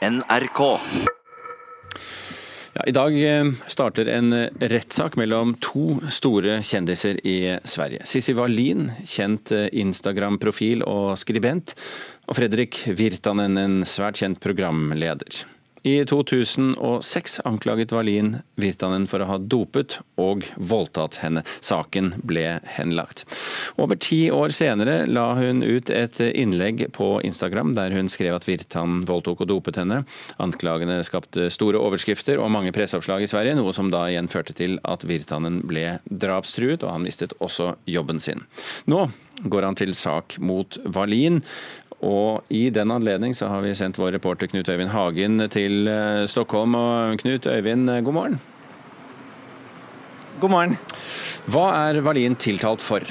NRK. Ja, I dag eh, starter en eh, rettssak mellom to store kjendiser i Sverige. Sissi Wallin, kjent eh, Instagram-profil og skribent, og Fredrik Virtanen, en svært kjent programleder. I 2006 anklaget Wallin Virtanen for å ha dopet og voldtatt henne. Saken ble henlagt. Over ti år senere la hun ut et innlegg på Instagram der hun skrev at Virtanen voldtok og dopet henne. Anklagene skapte store overskrifter og mange presseoppslag i Sverige, noe som da igjen førte til at Virtanen ble drapstruet, og han mistet også jobben sin. Nå går han til sak mot Wallin. Og I den anledning så har vi sendt vår reporter Knut Øyvind Hagen til eh, Stockholm. Og Knut Øyvind, god morgen. God morgen. Hva er Wallin tiltalt for?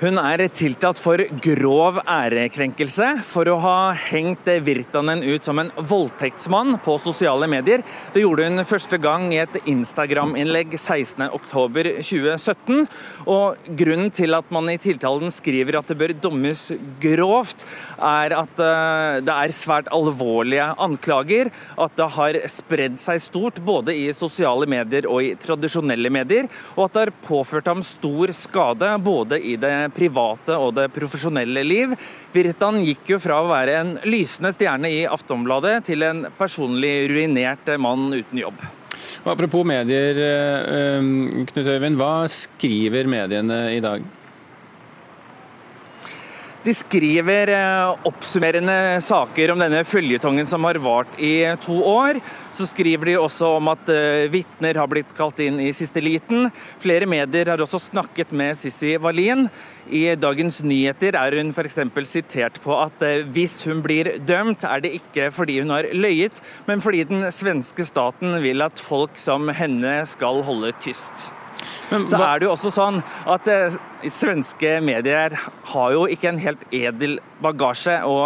Hun er tiltalt for grov ærekrenkelse for å ha hengt Virtanen ut som en voldtektsmann på sosiale medier. Det gjorde hun første gang i et Instagram-innlegg 16.10.2017. Og Grunnen til at man i tiltalen skriver at det bør dommes grovt, er at eh, det er svært alvorlige anklager. At det har spredd seg stort både i sosiale medier og i tradisjonelle medier. Og at det har påført ham stor skade både i det private og det profesjonelle liv. Virtan gikk jo fra å være en lysende stjerne i Aftonbladet til en personlig ruinert mann uten jobb. Og apropos medier, eh, Knut Øyvind. Hva skriver mediene i dag? De skriver eh, oppsummerende saker om denne føljetongen som har vart i to år. Så skriver de også om at uh, vitner har blitt kalt inn i siste liten. Flere medier har også snakket med Sissi Wallin. I Dagens Nyheter er hun f.eks. sitert på at uh, hvis hun blir dømt, er det ikke fordi hun har løyet, men fordi den svenske staten vil at folk som henne skal holde tyst. Men, så er det jo også sånn at eh, svenske medier har jo ikke en helt edel bagasje å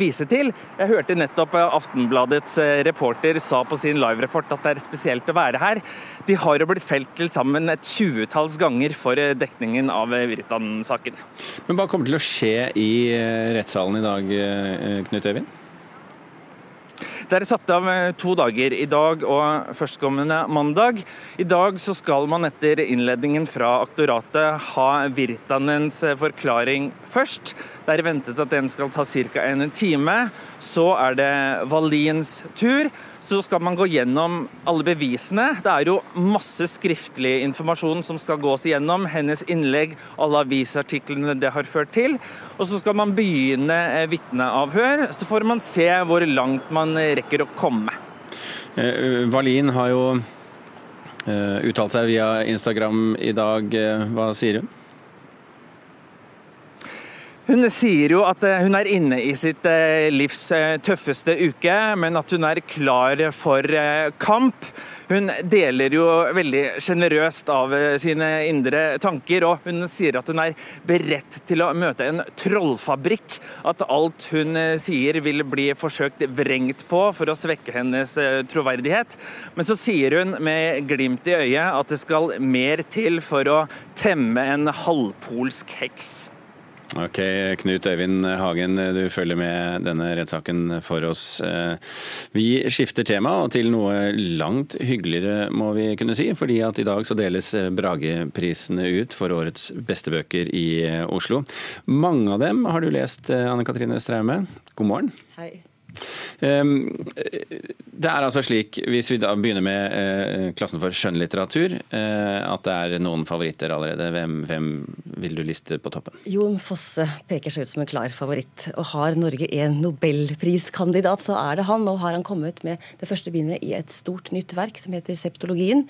vise til. Jeg hørte nettopp Aftenbladets eh, reporter sa på sin live-report at det er spesielt å være her. De har jo blitt felt til sammen et tjuetalls ganger for eh, dekningen av Virtan-saken. Men hva kommer til å skje i rettssalen i dag, Knut Øyvind? Det er satt av eh, to dager, i dag og førstkommende mandag. I dag så skal man etter innledningen fra aktoratet ha Virtanens eh, forklaring først. Det er ventet at den skal ta ca. en time. Så er det Wallins tur så skal man gå gjennom alle bevisene. Det er jo masse skriftlig informasjon som skal gås igjennom. Hennes innlegg, alle avisartiklene det har ført til. Og så skal man begynne eh, vitneavhør. Så får man se hvor langt man rekker å komme. Valin har jo eh, uttalt seg via Instagram i dag. Hva sier hun? Hun sier jo at eh, hun er inne i sitt eh, livs eh, tøffeste uke, men at hun er klar for kamp. Hun deler jo veldig sjenerøst av sine indre tanker, og hun sier at hun er beredt til å møte en trollfabrikk. At alt hun sier vil bli forsøkt vrengt på for å svekke hennes troverdighet. Men så sier hun med glimt i øyet at det skal mer til for å temme en halvpolsk heks. Ok, Knut Øyvind Hagen, du følger med denne rettssaken for oss. Eh, vi skifter tema til noe langt hyggeligere, må vi kunne si. fordi at i dag så deles Brageprisene ut for årets beste bøker i Oslo. Mange av dem har du lest, Anne Katrine Straume. God morgen. Hei. Ehm, det er altså slik, hvis vi da begynner med eh, klassen for skjønnlitteratur, eh, at det er noen favoritter allerede. Hvem, hvem vil du liste på toppen? Jon Fosse peker seg ut som en klar favoritt. Og har Norge en nobelpriskandidat, så er det han. Nå har han kommet med det første bindet i et stort nytt verk som heter Septologien.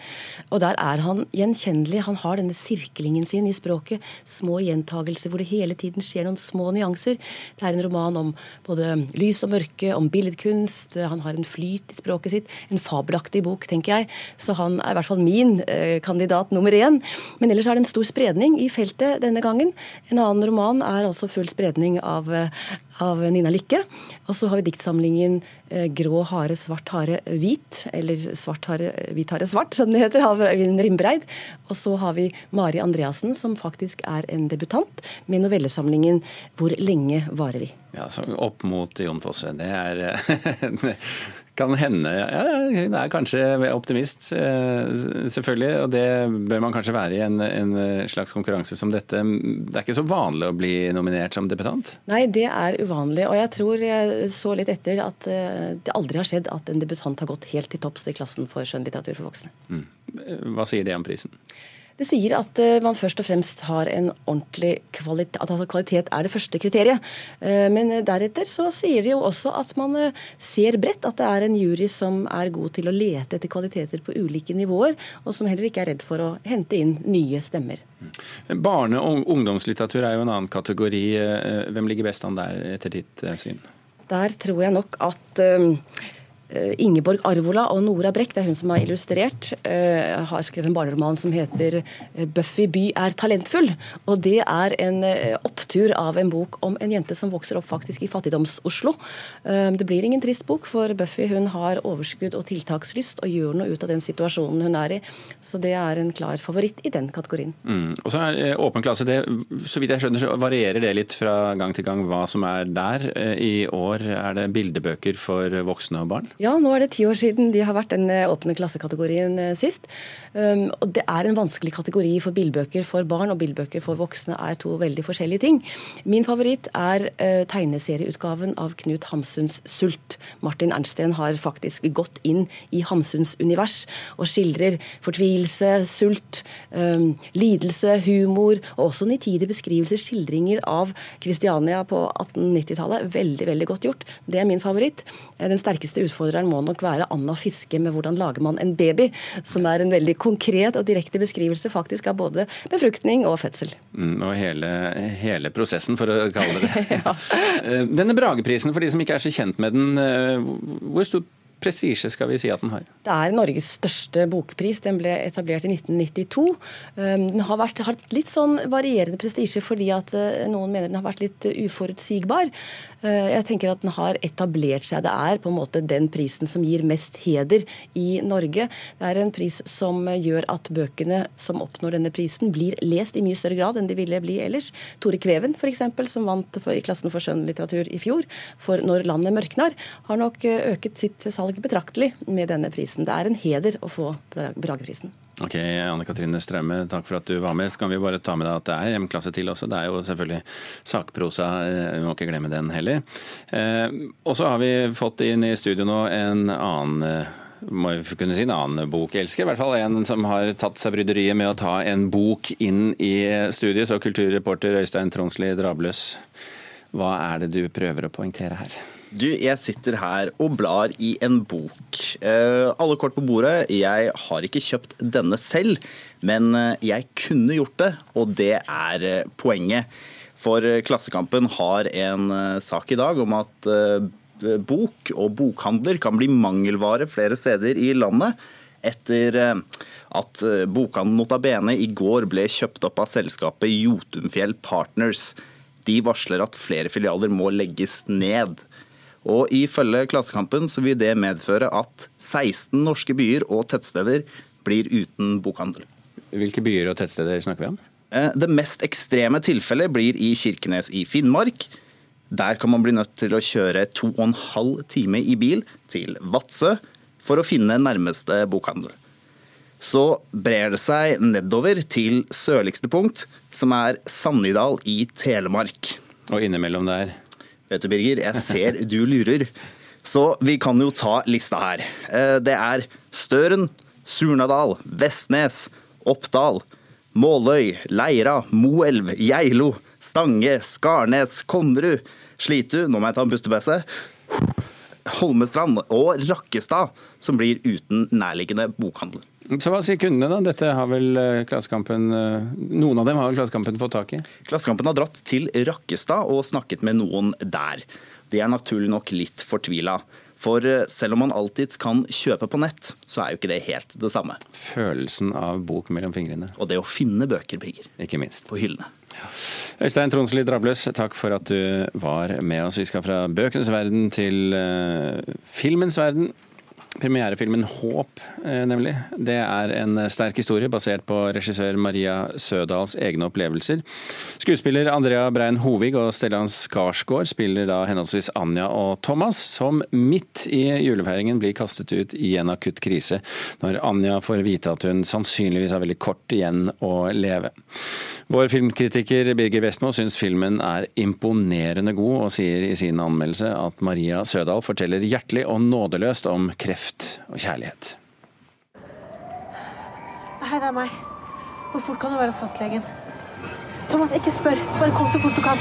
Og der er han gjenkjennelig. Han har denne sirklingen sin i språket. Små gjentagelser hvor det hele tiden skjer noen små nyanser. Det er en roman om både lys og mørke om billedkunst. Han har en flyt i språket sitt. En fabelaktig bok, tenker jeg. Så han er i hvert fall min eh, kandidat nummer én. Men ellers er det en stor spredning i feltet denne gangen. En annen roman er altså full spredning av, eh, av Nina Lykke. Og så har vi diktsamlingen eh, Grå hare, svart hare, hvit, eller Svart hare, hvit hare, svart, som det heter, av Øyvind Rimbreid. Og så har vi Mari Andreassen, som faktisk er en debutant, med novellesamlingen Hvor lenge varer vi? Ja, så Opp mot Jon Fosse. Det er kan hende ja, Hun er kanskje optimist, eh, selvfølgelig. Og det bør man kanskje være i en, en, slags konkurranse som dette. Det er ikke så vanlig å bli nominert som debutant? Nei, det er uvanlig. Og jeg tror jeg så litt etter at eh, det aldri har skjedd at en debutant har gått helt til topps i klassen for skjønnlitteratur for voksne. Mm. Hva sier det om prisen? Det sier at eh, man først og fremst har en ordentlig kvalitet At altså kvalitet er det første kriteriet. Eh, men deretter så sier de jo også at man eh, ser bredt. At det er en jury som er god til å lete etter kvaliteter på ulike nivåer, og som heller ikke er redd for å hente inn nye stemmer. Barne- og ungdomslitteratur er jo en annen kategori. Hvem ligger best an der, etter ditt syn? Der tror jeg nok at Eh, Ingeborg Arvola og Nora Brekk, det er hun som har illustrert, uh, har skrevet en barneroman som heter eh, 'Buffy by er talentfull'. Og Det er en opptur av en bok om en jente som vokser opp faktisk i fattigdoms-Oslo. Det blir ingen trist bok, for Buffy hun har overskudd og tiltakslyst og gjør noe ut av den situasjonen hun er i. Så det er en klar favoritt i den kategorien. Mm. Og så er Åpen klasse, det, så vidt jeg skjønner så varierer det litt fra gang til gang hva som er der. I år er det bildebøker for voksne og barn? Ja, nå er det ti år siden de har vært den eh, åpne klassekategorien eh, sist. Um, og Det er en vanskelig kategori, for bildbøker for barn og bildbøker for voksne er to veldig forskjellige ting. Min favoritt er uh, tegneserieutgaven av Knut Hamsuns 'Sult'. Martin Ernsten har faktisk gått inn i Hamsuns univers og skildrer fortvilelse, sult, um, lidelse, humor og også nitide beskrivelser, skildringer av Kristiania på 1890-tallet. Veldig, veldig godt gjort. Det er min favoritt. Den sterkeste utfordringen utfordreren må nok være Anna Fiske med 'Hvordan lager man en baby', som er en veldig konkret og direkte beskrivelse faktisk av både befruktning og fødsel. Mm, og hele, hele, prosessen, for å kalle det det. ja. Eh, denne Brageprisen, for de som ikke er så kjent med den, eh, hvor stor prestisje skal vi si at den har? Det er Norges største bokpris. Den ble etablert i 1992. Um, den har vært, hatt litt sånn varierende prestisje fordi at uh, noen mener den har vært litt uforutsigbar. Uh, jeg tenker at den har etablert seg. Det er på en måte den prisen som gir mest heder i Norge. Det er en pris som gjør at bøkene som oppnår denne prisen, blir lest i mye større grad enn de ville bli ellers. Tore Kveven, f.eks., som vant i klassen for skjønnlitteratur i fjor, for 'Når landet mørknar', har nok uh, øket sitt salg salg betraktelig med denne prisen. Det er en heder å få Brageprisen. Ok, Anne Katrine Strømme, takk for at du var med. Så kan vi bare ta med deg at det er hjemklasse til også. Det er jo selvfølgelig sakprosa, eh, vi må ikke glemme den heller. Eh, og så har vi fått inn i studio nå en annen eh, må vi kunne si en annen bokelsker. I hvert fall en som har tatt seg bryderiet med å ta en bok inn i studiet. Så kulturreporter Øystein Tronsli Drabløs, hva er det du prøver å poengtere her? Du, jeg sitter her og blar i en bok. Eh, alle kort på bordet. Jeg har ikke kjøpt denne selv, men eh, jeg kunne gjort det, og det er eh, poenget. For Klassekampen har en sak i dag om at bok og bokhandler kan bli mangelvare flere steder i landet etter at bokhandelen Nota Bene i går ble kjøpt opp av selskapet Jotunfjell Partners. De varsler at flere filialer må legges ned. Og Ifølge Klassekampen så vil det medføre at 16 norske byer og tettsteder blir uten bokhandel. Hvilke byer og tettsteder snakker vi om? Eh, det mest ekstreme tilfellet blir i Kirkenes i Finnmark. Der kan man bli nødt til å kjøre to og en halv time i bil til Vadsø for å finne nærmeste bokhandel. Så brer det seg nedover til sørligste punkt, som er Sannidal i Telemark. Og innimellom der? Vet du, Birger, jeg ser du lurer. Så vi kan jo ta lista her. Eh, det er Støren, Surnadal, Vestnes, Oppdal, Måløy, Leira, Moelv, Geilo, Stange, Skarnes, Konnerud, Slitu, nå må jeg ta en pustepause, Holmestrand og Rakkestad, som blir uten nærliggende bokhandel. Så Hva sier kundene, da? Dette har vel eh, Klassekampen eh, Noen av dem har vel Klassekampen fått tak i? Klassekampen har dratt til Rakkestad og snakket med noen der. De er naturlig nok litt fortvila. For eh, selv om man alltids kan kjøpe på nett, så er jo ikke det helt det samme. Følelsen av bok mellom fingrene. Og det å finne bøker, Birger. Ikke minst. På hyllene. Øystein Tronsli Drabløs, takk for at du var med oss. Vi skal fra bøkenes verden til uh, filmens verden. Premierefilmen 'Håp', eh, nemlig. Det er en sterk historie basert på regissør Maria Sødals egne opplevelser. Skuespiller Andrea Brein Hovig og Stellan Skarsgård spiller da henholdsvis Anja og Thomas, som midt i julefeiringen blir kastet ut i en akutt krise, når Anja får vite at hun sannsynligvis har veldig kort igjen å leve. Vår filmkritiker Birger Vestmo syns filmen er imponerende god, og sier i sin anmeldelse at Maria Sødal forteller hjertelig og nådeløst om kreft og kjærlighet. Hei, det er meg. Hvor fort kan du være hos fastlegen? Thomas, ikke spør. Bare kom så fort du kan.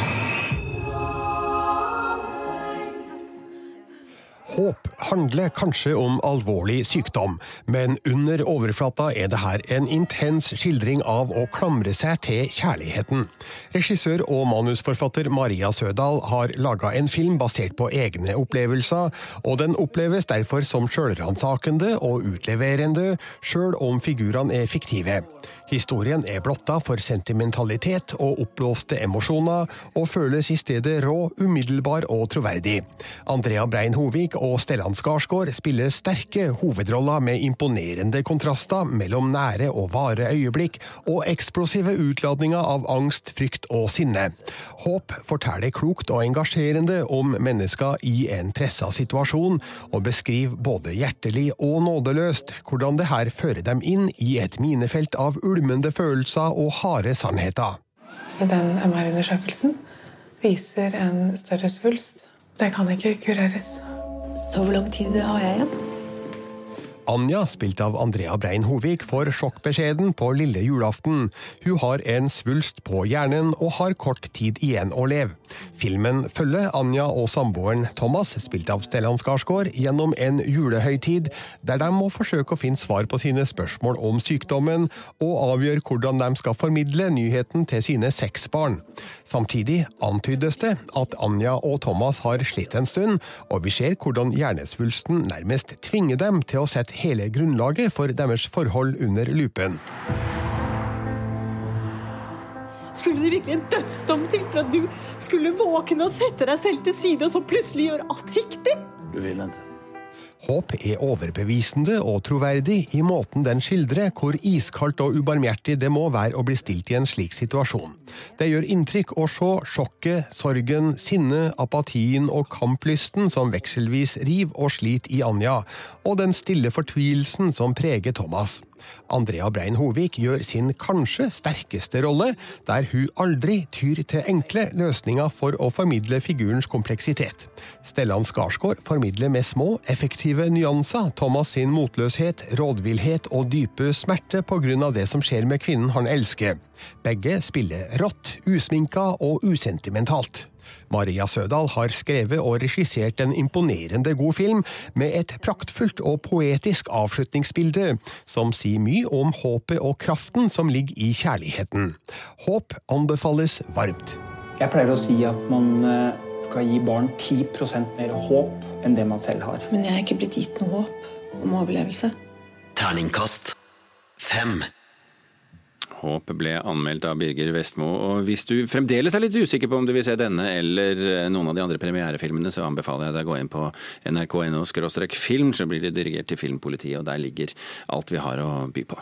Håp handler kanskje om alvorlig sykdom, men under overflata er det her en intens skildring av å klamre seg til kjærligheten. Regissør og manusforfatter Maria Sødal har laga en film basert på egne opplevelser, og den oppleves derfor som sjølransakende og utleverende, sjøl om figurene er fiktive. Historien er blotta for sentimentalitet og oppblåste emosjoner, og føles i stedet rå, umiddelbar og troverdig. Andrea Brein Hovig og Stellan Skarsgård spiller sterke hovedroller med imponerende kontraster mellom nære og vare øyeblikk og eksplosive utladninger av angst, frykt og sinne. Håp forteller klokt og engasjerende om mennesker i en pressa situasjon, og beskriver både hjertelig og nådeløst hvordan det her fører dem inn i et minefelt av ulv ulmende følelser og harde sannheter. Den MR-undersøkelsen viser en større svulst. Det kan ikke kureres. Så hvor lang tid har jeg igjen? Anja, spilt av Andrea Brein Hovig, får sjokkbeskjeden på lille julaften. Hun har en svulst på hjernen og har kort tid igjen å leve. Filmen følger Anja og samboeren Thomas, spilt av Stellan Skarsgård, gjennom en julehøytid der de må forsøke å finne svar på sine spørsmål om sykdommen, og avgjøre hvordan de skal formidle nyheten til sine seks barn. Samtidig antydes det at Anja og Thomas har slitt en stund, og vi ser hvordan hjernesvulsten nærmest tvinger dem til å sette hele grunnlaget for deres forhold under lupen. Skulle det virkelig en dødsdom til for at du skulle våkne og sette deg selv til side, og så plutselig gjøre alt riktig? Du vil ikke. Håp er overbevisende og troverdig i måten den skildrer hvor iskaldt og ubarmhjertig det må være å bli stilt i en slik situasjon. Det gjør inntrykk å se sjokket, sorgen, sinnet, apatien og kamplysten som vekselvis river og sliter i Anja, og den stille fortvilelsen som preger Thomas. Andrea Brein Hovik gjør sin kanskje sterkeste rolle, der hun aldri tyr til enkle løsninger for å formidle figurens kompleksitet. Stellan Skarsgård formidler med små, effektive nyanser Thomas sin motløshet, rådvillhet og dype smerte av det som skjer med kvinnen han elsker. Begge spiller rått, usminka og usentimentalt. Maria Sødal har skrevet og regissert en imponerende god film, med et praktfullt og poetisk avslutningsbilde, som sier mye om håpet og kraften som ligger i kjærligheten. Håp anbefales varmt. Jeg pleier å si at man eh, skal gi barn 10% mer håp enn det man selv har. Men jeg er ikke blitt gitt noe håp om overlevelse. Terningkast fem. Håp ble anmeldt av Birger Vestmo. Og hvis du fremdeles er litt usikker på om du vil se denne eller eh, noen av de andre premierefilmene, så anbefaler jeg deg å gå inn på nrk.no film, så blir det dirigert til Filmpolitiet, og der ligger alt vi har å by på.